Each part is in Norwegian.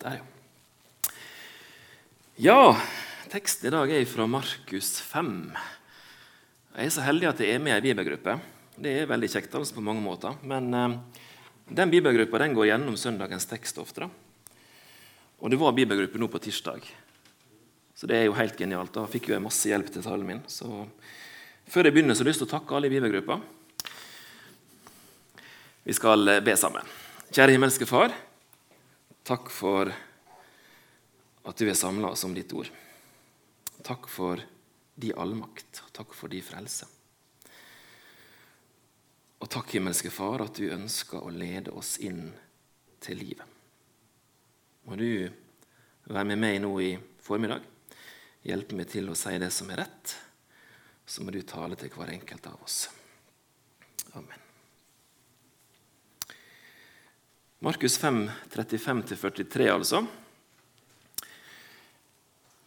Der, ja. Ja, teksten i dag er fra Markus 5. Jeg er så heldig at jeg er med i ei bibelgruppe. Det er veldig kjekt altså på mange måter. Men eh, den bibelgruppa går gjennom søndagens tekst ofte. Da. Og det var bibelgruppe nå på tirsdag. Så det er jo helt genialt. Da fikk jeg masse hjelp til talen min. Så før jeg begynner, så har jeg lyst til å takke alle i bibelgruppa. Vi skal be sammen. Kjære himmelske Far. Takk for at du er samla oss om ditt ord. Takk for de allmakt, takk for de frelse. Og takk, himmelske Far, at du ønsker å lede oss inn til livet. Må du være med meg nå i formiddag, hjelpe meg til å si det som er rett. Så må du tale til hver enkelt av oss. Amen. Markus 5, 35-43, altså.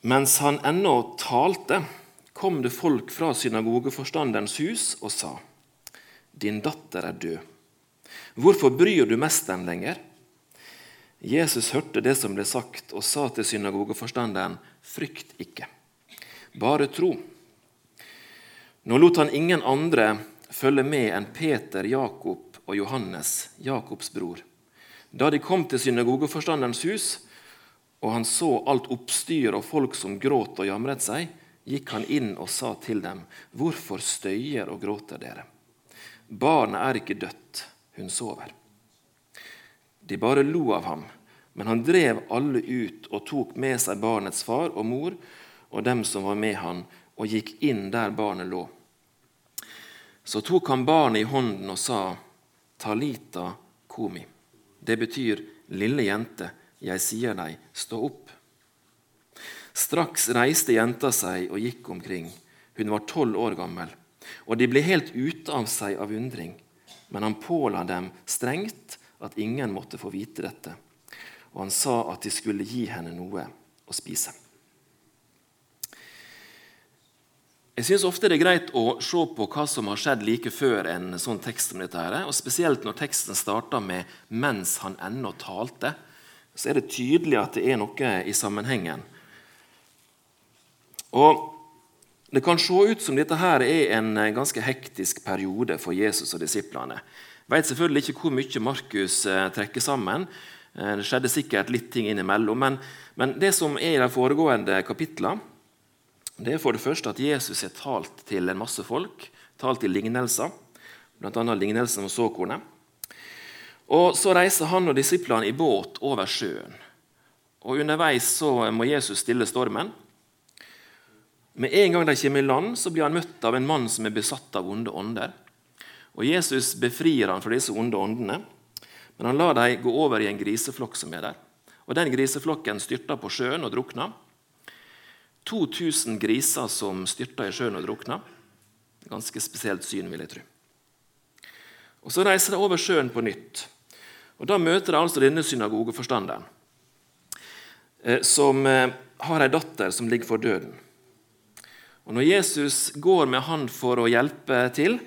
Mens han ennå talte, kom det folk fra synagogeforstanderens hus og sa:" Din datter er død. Hvorfor bryr du mesteren lenger? Jesus hørte det som ble sagt, og sa til synagogeforstanderen, Frykt ikke, bare tro. Nå lot han ingen andre følge med enn Peter, Jakob og Johannes, Jakobs bror. Da de kom til synagogeforstanderens hus, og han så alt oppstyret og folk som gråt og jamret seg, gikk han inn og sa til dem, Hvorfor støyer og gråter dere? Barnet er ikke dødt, hun sover. De bare lo av ham, men han drev alle ut og tok med seg barnets far og mor og dem som var med han, og gikk inn der barnet lå. Så tok han barnet i hånden og sa, Talita komi. Det betyr lille jente, jeg sier deg, stå opp. Straks reiste jenta seg og gikk omkring. Hun var tolv år gammel. Og de ble helt ute av seg av undring. Men han påla dem strengt at ingen måtte få vite dette. Og han sa at de skulle gi henne noe å spise. Jeg syns ofte det er greit å se på hva som har skjedd like før en sånn tekst som dette. her, og Spesielt når teksten starter med 'mens han ennå talte' så er det tydelig at det er noe i sammenhengen. Og Det kan se ut som dette her er en ganske hektisk periode for Jesus og disiplene. Jeg vet selvfølgelig ikke hvor mye Markus eh, trekker sammen. Eh, det skjedde sikkert litt ting innimellom. Men, men det som er i de foregående kapitlene, det er for det første at Jesus har talt til en masse folk. Talt i lignelser, bl.a. lignelsen om såkornet. Og Så reiser han og disiplene i båt over sjøen. Og Underveis så må Jesus stille stormen. Med en gang de kommer i land, så blir han møtt av en mann som er besatt av onde ånder. Og Jesus befrir han fra disse onde åndene, men han lar dem gå over i en griseflokk som er der. Og Den griseflokken styrter på sjøen og drukner. 2000 griser som styrter i sjøen og drukner. Ganske spesielt syn, vil jeg tro. Og Så reiser de over sjøen på nytt. Og Da møter de altså denne synagogeforstanderen, eh, som eh, har ei datter som ligger for døden. Og Når Jesus går med han for å hjelpe til,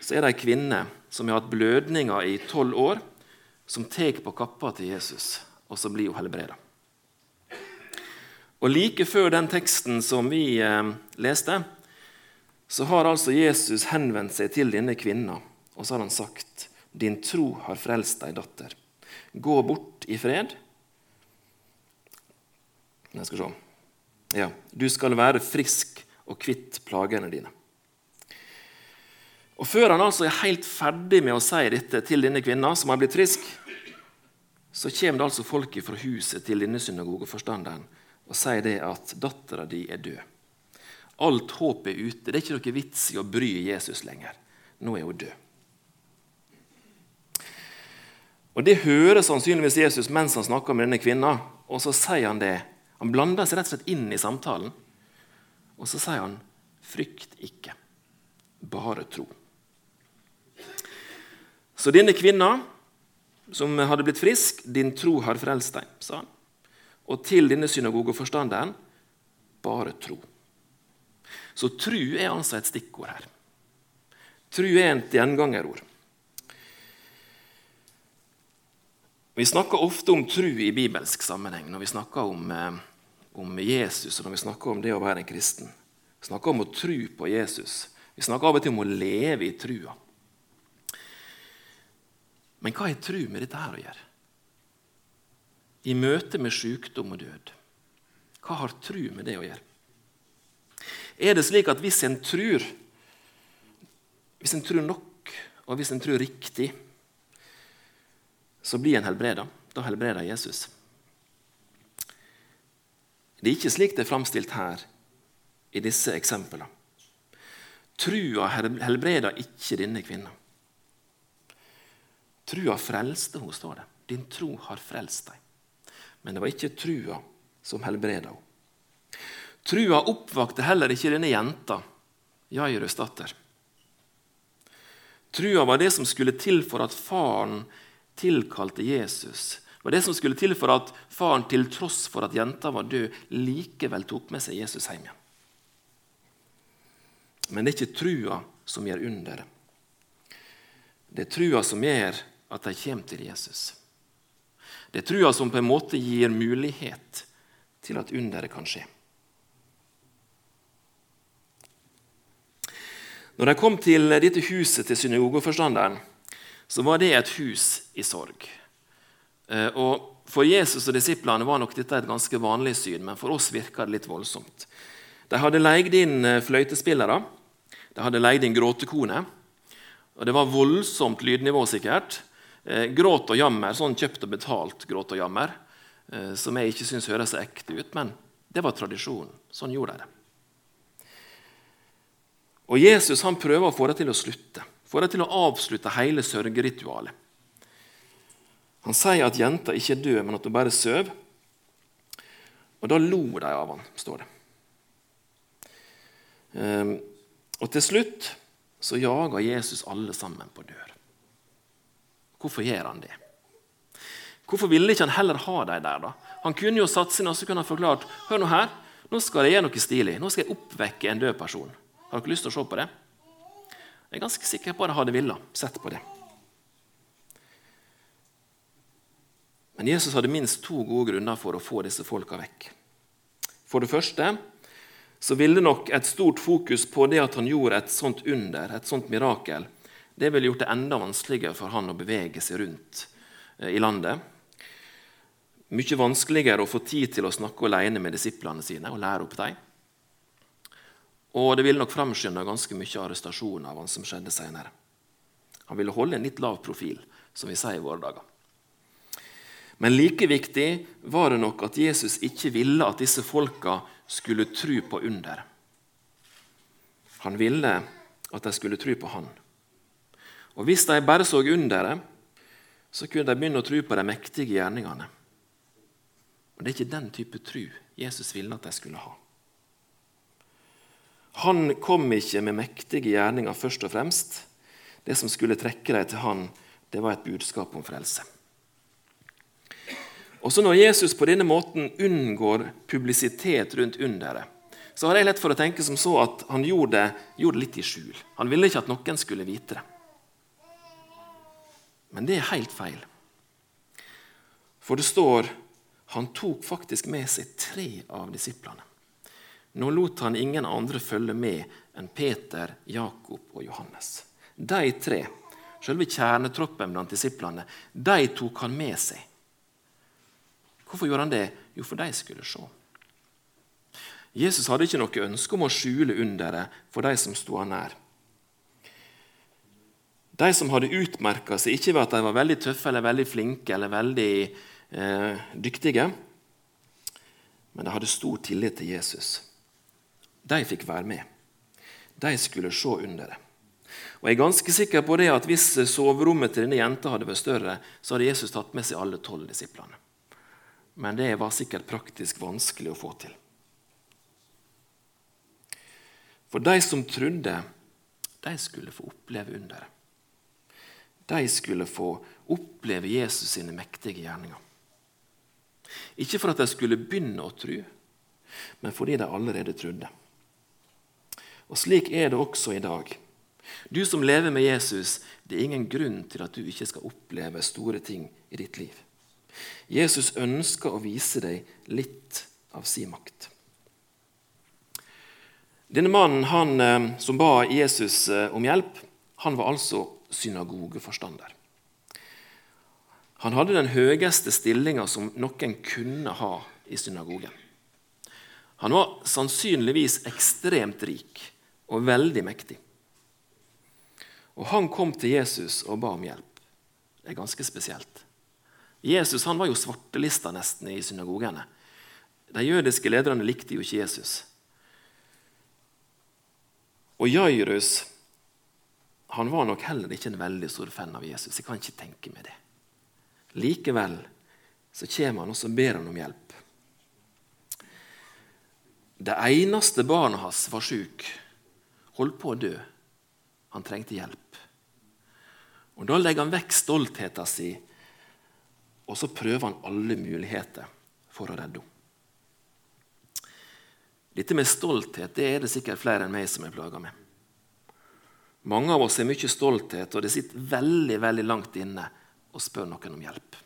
så er det ei kvinne som har hatt blødninger i tolv år, som tar på kappa til Jesus, og så blir hun helbreda. Og Like før den teksten som vi eh, leste, så har altså Jesus henvendt seg til denne kvinna og så har han sagt, 'Din tro har frelst deg, datter. Gå bort i fred.' Jeg skal se. Ja, du skal være frisk og kvitt plagene dine. Og Før han altså er helt ferdig med å si dette til denne kvinna som har blitt frisk, så kommer det altså folk fra huset til denne synagogeforstanderen og sier det at dattera di er død. Alt håp er ute. Det er ikke noe vits i å bry Jesus lenger. Nå er hun død. Og Det hører sannsynligvis Jesus mens han snakker med denne kvinna. Og så sier han det. Han blander seg rett og slett inn i samtalen. Og så sier han, 'Frykt ikke, bare tro'. Så denne kvinna som hadde blitt frisk, 'Din tro har frelst deg', sa han. Og til denne synagogeforstanderen, 'Bare tro'. Så tru er altså et stikkord her. Tru er et gjengangerord. Vi snakker ofte om tru i bibelsk sammenheng når vi snakker om, eh, om, Jesus og når vi snakker om det å være en kristen. Vi snakker om å tro på Jesus. Vi snakker av og til om å leve i trua. Men hva har tru med dette her å gjøre? I møte med sykdom og død. Hva har tru med det å gjøre? Er det slik at hvis en tror, hvis en tror nok, og hvis en tror riktig, så blir en helbreda. Da helbreder Jesus. Det er ikke slik det er framstilt her i disse eksemplene. Trua helbreder ikke denne kvinna. Trua frelste henne, står det. Din tro har frelst deg. Men det var ikke trua som helbreda henne. Trua oppvakte heller ikke denne jenta, Jairus datter. Trua var det som skulle til for at faren tilkalte Jesus, var det som skulle til for at faren, til tross for at jenta var død, likevel tok med seg Jesus hjem igjen. Men det er ikke trua som gjør underet. Det er trua som gjør at de kommer til Jesus. Det er trua som på en måte gir mulighet til at underet kan skje. Når de kom til dette huset til synagogeforstanderen, så var det et hus i sorg. Eh, og For Jesus og disiplene var nok dette et ganske vanlig syn, men for oss virka det litt voldsomt. De hadde leid inn eh, fløytespillere, de hadde leid inn gråtekone. Og det var voldsomt lydnivå, sikkert. Eh, gråt og jammer, sånn kjøpt og betalt gråt og jammer, som jeg ikke syns høres ekte ut, men det var tradisjonen. Sånn gjorde de det. Og Jesus han prøver å få det til å slutte få det til å avslutte hele sørgeritualet. Han sier at jenta ikke er død, men at hun bare sover. Og da lo de av han, står det. Ehm, og til slutt så jager Jesus alle sammen på dør. Hvorfor gjør han det? Hvorfor ville ikke han heller ha dem der? da? Han kunne jo satt seg ned og kunne han forklart hør nå her, nå skal jeg gjøre noe stilig. Nå skal jeg oppvekke en død person. Har dere lyst til å se på det? Jeg er ganske sikker på at jeg hadde villet sett på det. Men Jesus hadde minst to gode grunner for å få disse folka vekk. For det første så ville nok et stort fokus på det at han gjorde et sånt under, et sånt mirakel, det ville gjort det enda vanskeligere for han å bevege seg rundt eh, i landet. Mye vanskeligere å få tid til å snakke alene med disiplene sine og lære opp dem. Og det ville nok framskynda ganske mye arrestasjoner av han som skjedde senere. Han ville holde en litt lav profil, som vi sier i våre dager. Men like viktig var det nok at Jesus ikke ville at disse folka skulle tro på under. Han ville at de skulle tro på han. Og Hvis de bare så underet, så kunne de begynne å tro på de mektige gjerningene. Og Det er ikke den type tro Jesus ville at de skulle ha. Han kom ikke med mektige gjerninger først og fremst. Det som skulle trekke dem til han, det var et budskap om frelse. Også Når Jesus på denne måten unngår publisitet rundt underet, så har jeg lett for å tenke som så at han gjorde det, gjorde det litt i skjul. Han ville ikke at noen skulle vite det. Men det er helt feil. For det står han tok faktisk med seg tre av disiplene. Nå lot han ingen andre følge med enn Peter, Jakob og Johannes. De tre, selve kjernetroppen blant disiplene, de tok han med seg. Hvorfor gjorde han det? Jo, for de skulle se. Jesus hadde ikke noe ønske om å skjule underet for de som sto han nær. De som hadde utmerka seg, ikke ved at de var veldig tøffe eller veldig flinke eller veldig eh, dyktige, men de hadde stor tillit til Jesus. De fikk være med. De skulle se under det. Og Jeg er ganske sikker på det at hvis soverommet til denne jenta hadde vært større, så hadde Jesus tatt med seg alle tolv disiplene. Men det var sikkert praktisk vanskelig å få til. For de som trodde, de skulle få oppleve underet. De skulle få oppleve Jesus sine mektige gjerninger. Ikke for at de skulle begynne å tro, men fordi de allerede trodde. Og Slik er det også i dag. Du som lever med Jesus, det er ingen grunn til at du ikke skal oppleve store ting i ditt liv. Jesus ønsker å vise deg litt av sin makt. Denne mannen han, eh, som ba Jesus eh, om hjelp, han var altså synagogeforstander. Han hadde den høyeste stillinga som noen kunne ha i synagogen. Han var sannsynligvis ekstremt rik og veldig mektig. Og Han kom til Jesus og ba om hjelp. Det er ganske spesielt. Jesus han var jo svartelista nesten i synagogene. De jødiske lederne likte jo ikke Jesus. Og Jairus han var nok heller ikke en veldig stor fan av Jesus. Jeg kan ikke tenke meg det. Likevel så kommer han og så ber han om hjelp. Det eneste barnet hans var sjuk, holdt på å dø. Han trengte hjelp. Og Da legger han vekk stoltheten sin, og så prøver han alle muligheter for å redde henne. Dette med stolthet det er det sikkert flere enn meg som er plaga med. Mange av oss har mye stolthet, og det sitter veldig veldig langt inne å spør noen om hjelp.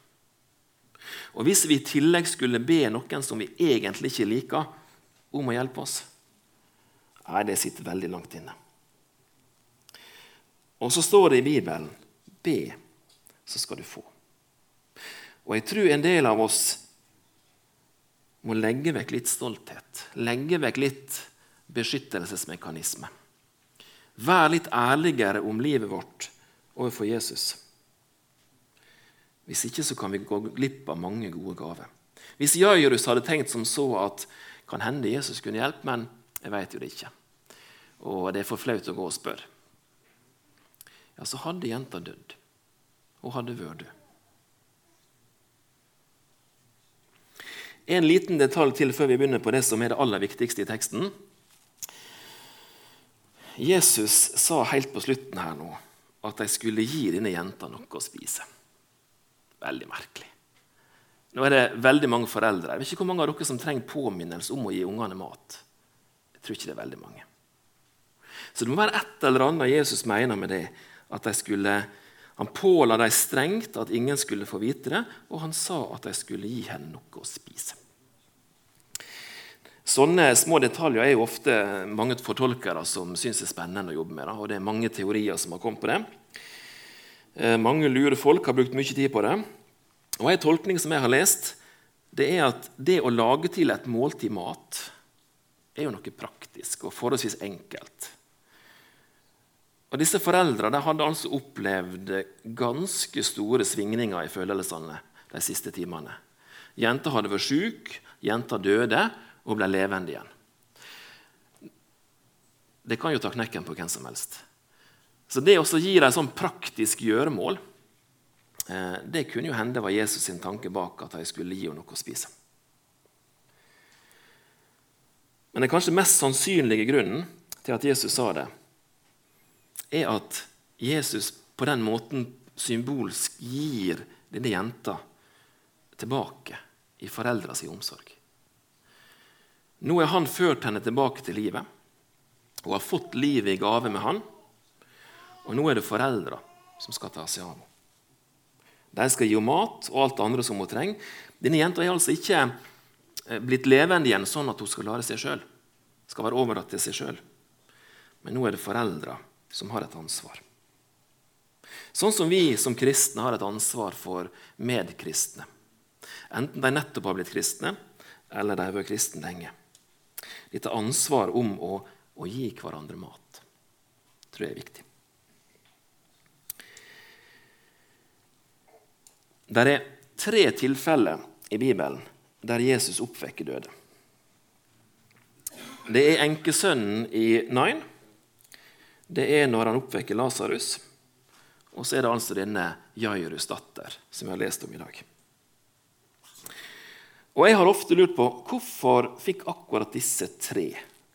Og Hvis vi i tillegg skulle be noen som vi egentlig ikke liker, om å hjelpe oss Nei, det sitter veldig langt inne. Og så står det i Bibelen be, så skal du få. Og jeg tror en del av oss må legge vekk litt stolthet, legge vekk litt beskyttelsesmekanisme. Vær litt ærligere om livet vårt overfor Jesus. Hvis ikke så kan vi gå glipp av mange gode gaver. Hvis Jairus hadde tenkt som så at kan hende Jesus kunne hjelpe, men jeg vet jo det ikke. Og det er for flaut å gå og spørre. Ja, så hadde jenta dødd. Hun hadde vært død. En liten detalj til før vi begynner på det som er det aller viktigste i teksten. Jesus sa helt på slutten her nå at de skulle gi denne jenta noe å spise. Veldig merkelig. Nå er det veldig mange foreldre. Jeg vet ikke hvor mange av dere som trenger påminnelse om å gi ungene mat. Jeg tror ikke det er veldig mange. Så det må være et eller annet Jesus mener med det. At skulle, han påla dem strengt at ingen skulle få vite det, og han sa at de skulle gi henne noe å spise. Sånne små detaljer er jo ofte mange fortolkere som syns er spennende å jobbe med. og Det er mange teorier som har kommet på det. Eh, mange lure folk har brukt mye tid på det. Og En tolkning som jeg har lest, det er at det å lage til et måltid mat er jo noe praktisk og forholdsvis enkelt. Og Disse foreldrene hadde altså opplevd ganske store svingninger i følelsene de siste timene. Jenta hadde vært syk, jenta døde og ble levende igjen. Det kan jo ta knekken på hvem som helst. Så det å gi dem sånn praktisk gjøremål Eh, det kunne jo hende var Jesus sin tanke bak at de skulle gi henne noe å spise. Men den kanskje mest sannsynlige grunnen til at Jesus sa det, er at Jesus på den måten symbolsk gir denne jenta tilbake i foreldra omsorg. Nå har han ført henne tilbake til livet. Hun har fått livet i gave med han, og nå er det foreldra som skal ta seg av henne. De skal gi henne mat og alt det andre som hun trenger. Denne jenta er altså ikke eh, blitt levende igjen sånn at hun skal klare seg sjøl. Skal være overlatt til seg sjøl. Men nå er det foreldra som har et ansvar. Sånn som vi som kristne har et ansvar for medkristne. Enten de nettopp har blitt kristne, eller de har vært kristne lenge. Dette ansvaret om å, å gi hverandre mat Det tror jeg er viktig. Det er tre tilfeller i Bibelen der Jesus oppvekker døde. Det er enkesønnen i Nain. Det er når han oppvekker Lasarus. Og så er det altså denne Jairus' datter, som vi har lest om i dag. Og Jeg har ofte lurt på hvorfor fikk akkurat disse tre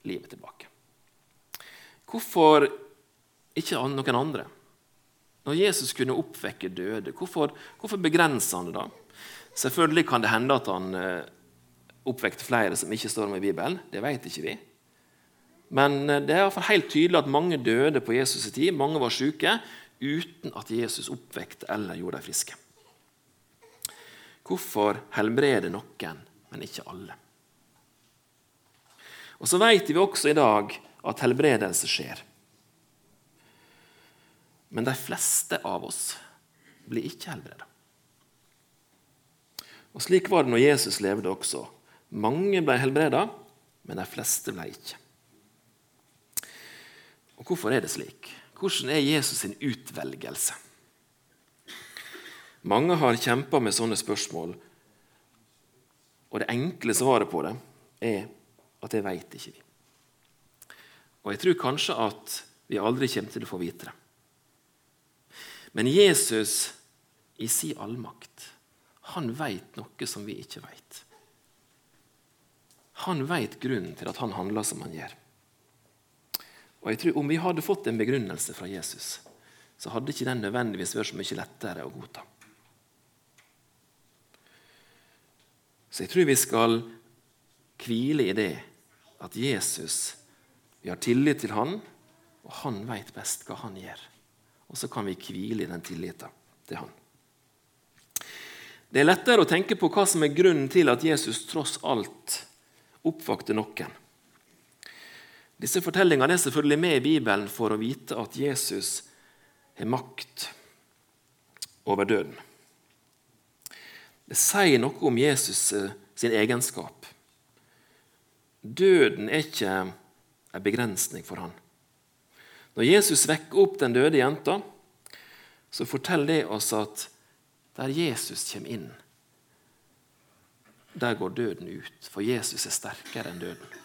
livet tilbake? Hvorfor ikke noen andre? Når Jesus kunne oppvekke døde, hvorfor, hvorfor begrenser han det da? Selvfølgelig kan det hende at han eh, oppvekte flere som ikke står om i Bibelen. Det vet ikke vi. Men eh, det er i hvert fall helt tydelig at mange døde på Jesus' tid. Mange var syke uten at Jesus oppvekte eller gjorde dem friske. Hvorfor helbrede noen, men ikke alle? Og Så vet vi også i dag at helbredelse skjer. Men de fleste av oss blir ikke helbreda. Og Slik var det når Jesus levde også. Mange ble helbreda, men de fleste ble ikke. Og Hvorfor er det slik? Hvordan er Jesus sin utvelgelse? Mange har kjempa med sånne spørsmål, og det enkle svaret på det er at det veit ikke vi. Og jeg tror kanskje at vi aldri kommer til å få vite det. Men Jesus i sin allmakt, han veit noe som vi ikke veit. Han veit grunnen til at han handler som han gjør. Og jeg tror Om vi hadde fått en begrunnelse fra Jesus, så hadde ikke den nødvendigvis vært så mye lettere å godta. Så jeg tror vi skal hvile i det at Jesus Vi har tillit til han, og han veit best hva han gjør. Og så kan vi hvile i den tilliten til han. Det er lettere å tenke på hva som er grunnen til at Jesus tross alt oppvakte noen. Disse fortellingene er selvfølgelig med i Bibelen for å vite at Jesus har makt over døden. Det sier noe om Jesus eh, sin egenskap. Døden er ikke en begrensning for han. Når Jesus vekker opp den døde jenta, så forteller det oss at der Jesus kommer inn, der går døden ut, for Jesus er sterkere enn døden.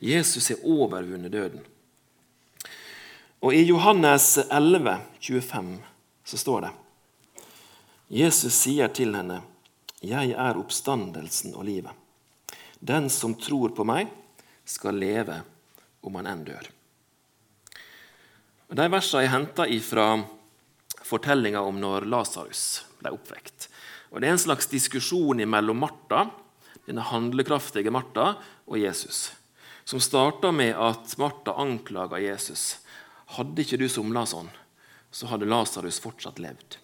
Jesus har overvunnet døden. Og I Johannes 11, 25 så står det Jesus sier til henne, 'Jeg er oppstandelsen og livet.' 'Den som tror på meg, skal leve om han enn dør.' De versene er henta fra fortellinga om når Lasarus ble oppvekt. Og Det er en slags diskusjon mellom Martha, denne handlekraftige Martha, og Jesus som starta med at Martha anklaga Jesus. Hadde ikke du somla sånn, så hadde Lasarus fortsatt levd.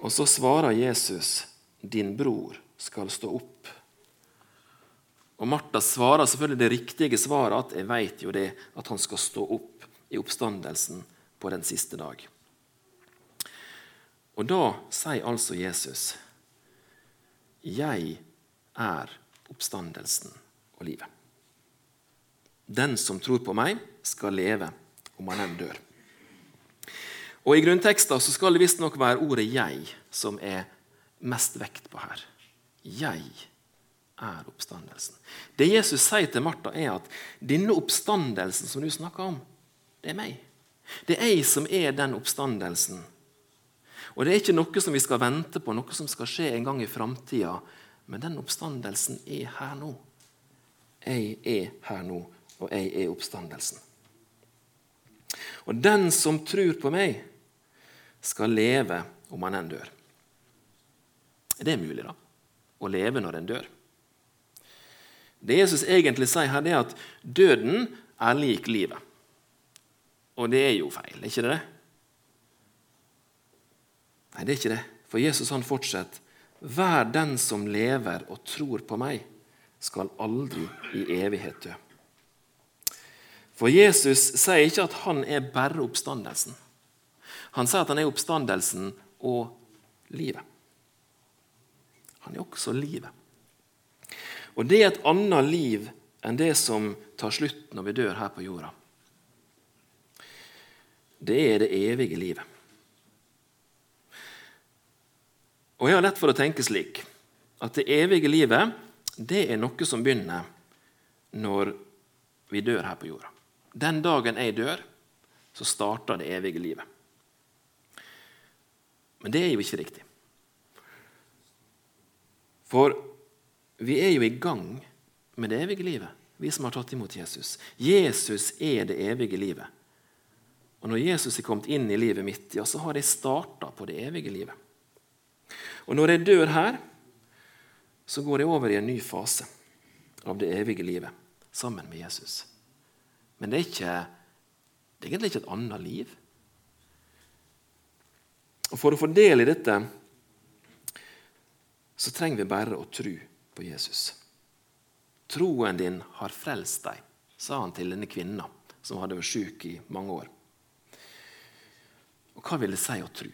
Og så svarer Jesus, 'Din bror skal stå opp'. Og Martha svarer selvfølgelig det riktige svaret, at 'jeg vet jo det, at han skal stå opp i oppstandelsen på den siste dag'. Og da sier altså Jesus, 'Jeg er oppstandelsen' og livet. Den som tror på meg, skal leve om han enn dør. Og I grunnteksten så skal det visstnok være ordet 'jeg' som er mest vekt på her. Jeg er oppstandelsen. Det Jesus sier til Martha, er at denne oppstandelsen som du snakker om, det er meg. Det er jeg som er den oppstandelsen. Og Det er ikke noe som vi skal vente på, noe som skal skje en gang i framtida. Men den oppstandelsen er her nå. Jeg er her nå, og jeg er oppstandelsen. Og den som tror på meg, skal leve om han enn dør. Er det mulig, da? Å leve når en dør? Det Jesus egentlig sier her, det er at døden er lik livet. Og det er jo feil, er ikke det? Nei, det er ikke det. For Jesus han fortsetter. Vær den som lever og tror på meg skal aldri i evighet dø. For Jesus sier ikke at han er bare oppstandelsen. Han sier at han er oppstandelsen og livet. Han er også livet. Og det er et annet liv enn det som tar slutt når vi dør her på jorda. Det er det evige livet. Og Jeg har lett for å tenke slik at det evige livet det er noe som begynner når vi dør her på jorda. Den dagen jeg dør, så starter det evige livet. Men det er jo ikke riktig. For vi er jo i gang med det evige livet, vi som har tatt imot Jesus. Jesus er det evige livet. Og når Jesus er kommet inn i livet mitt, ja, så har jeg starta på det evige livet. Og når jeg dør her, så går jeg over i en ny fase av det evige livet sammen med Jesus. Men det er, ikke, det er egentlig ikke et annet liv. Og For å få del i dette så trenger vi bare å tro på Jesus. Troen din har frelst deg, sa han til denne kvinna som hadde vært syk i mange år. Og hva vil det si å tro?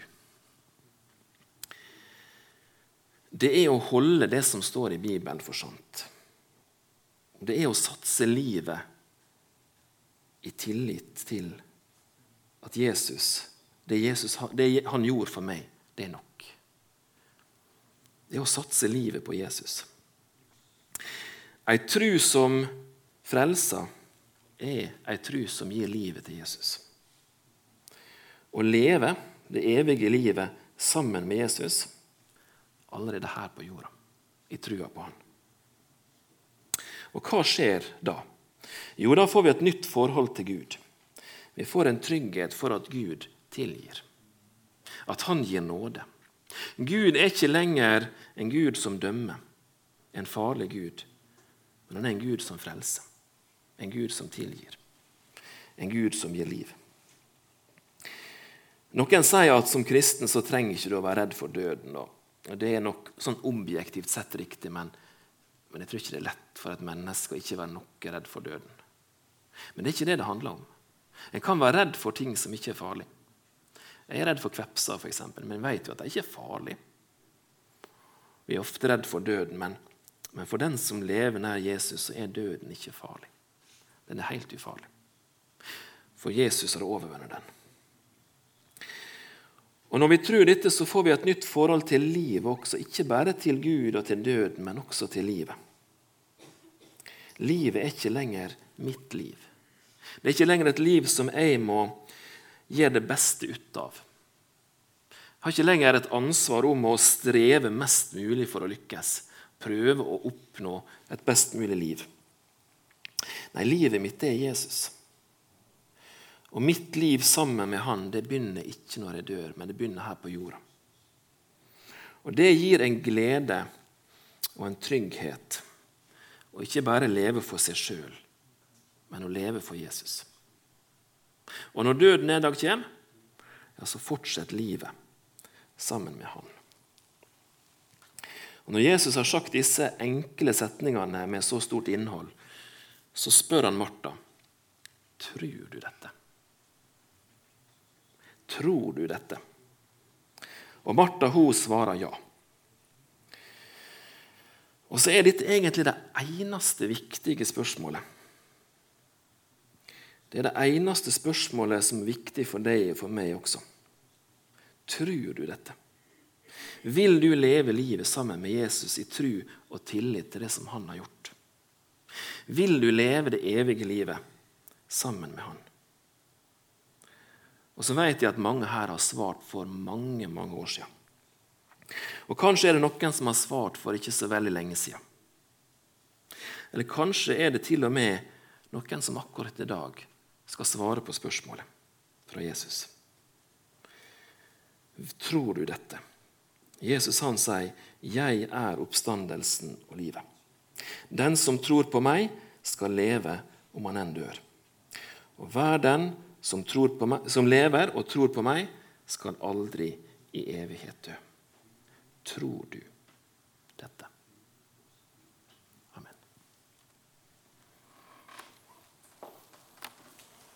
Det er å holde det som står i Bibelen, for sant. Det er å satse livet i tillit til at Jesus, det, Jesus, det han gjorde for meg, det er nok. Det er å satse livet på Jesus. Ei tru som frelser er ei tru som gir livet til Jesus. Å leve det evige livet sammen med Jesus allerede her på jorda, i trua på Han. Og hva skjer da? Jo, da får vi et nytt forhold til Gud. Vi får en trygghet for at Gud tilgir. At Han gir nåde. Gud er ikke lenger en Gud som dømmer, en farlig Gud. Men han er en Gud som frelser, en Gud som tilgir, en Gud som gir liv. Noen sier at som kristen så trenger ikke du å være redd for døden. og det er nok sånn objektivt sett riktig, men, men, jeg tror ikke det er lett for et menneske å ikke være noe redd for døden. Men det er ikke det det handler om. En kan være redd for ting som ikke er farlig. Jeg er redd for kvepser, f.eks., men vet jo at det ikke er farlig. Vi er ofte redd for døden, men, men for den som lever nær Jesus, så er døden ikke farlig. Den er helt ufarlig. For Jesus har overvunnet den. Og Når vi tror dette, så får vi et nytt forhold til livet også. Ikke bare til Gud og til døden, men også til livet. Livet er ikke lenger mitt liv. Det er ikke lenger et liv som jeg må gjøre det beste ut av. Jeg har ikke lenger et ansvar om å streve mest mulig for å lykkes. Prøve å oppnå et best mulig liv. Nei, livet mitt er Jesus. Og mitt liv sammen med Han det begynner ikke når jeg dør, men det begynner her på jorda. Og Det gir en glede og en trygghet. Å ikke bare leve for seg sjøl, men å leve for Jesus. Og når døden en dag kommer, ja, så fortsetter livet sammen med Han. Og Når Jesus har sagt disse enkle setningene med så stort innhold, så spør han Martha tror du dette. Tror du dette? Og Martha hun svarer ja. Og så er dette egentlig det eneste viktige spørsmålet. Det er det eneste spørsmålet som er viktig for deg og for meg også. Tror du dette? Vil du leve livet sammen med Jesus i tru og tillit til det som han har gjort? Vil du leve det evige livet sammen med han? Og så vet jeg at mange her har svart for mange mange år siden. Og kanskje er det noen som har svart for ikke så veldig lenge siden. Eller kanskje er det til og med noen som akkurat i dag skal svare på spørsmålet fra Jesus. Tror du dette? Jesus han sier, 'Jeg er oppstandelsen og livet'. Den som tror på meg, skal leve om han enn dør. Og hver den som, meg, som lever og tror på meg, skal aldri i evighet dø. Tror du?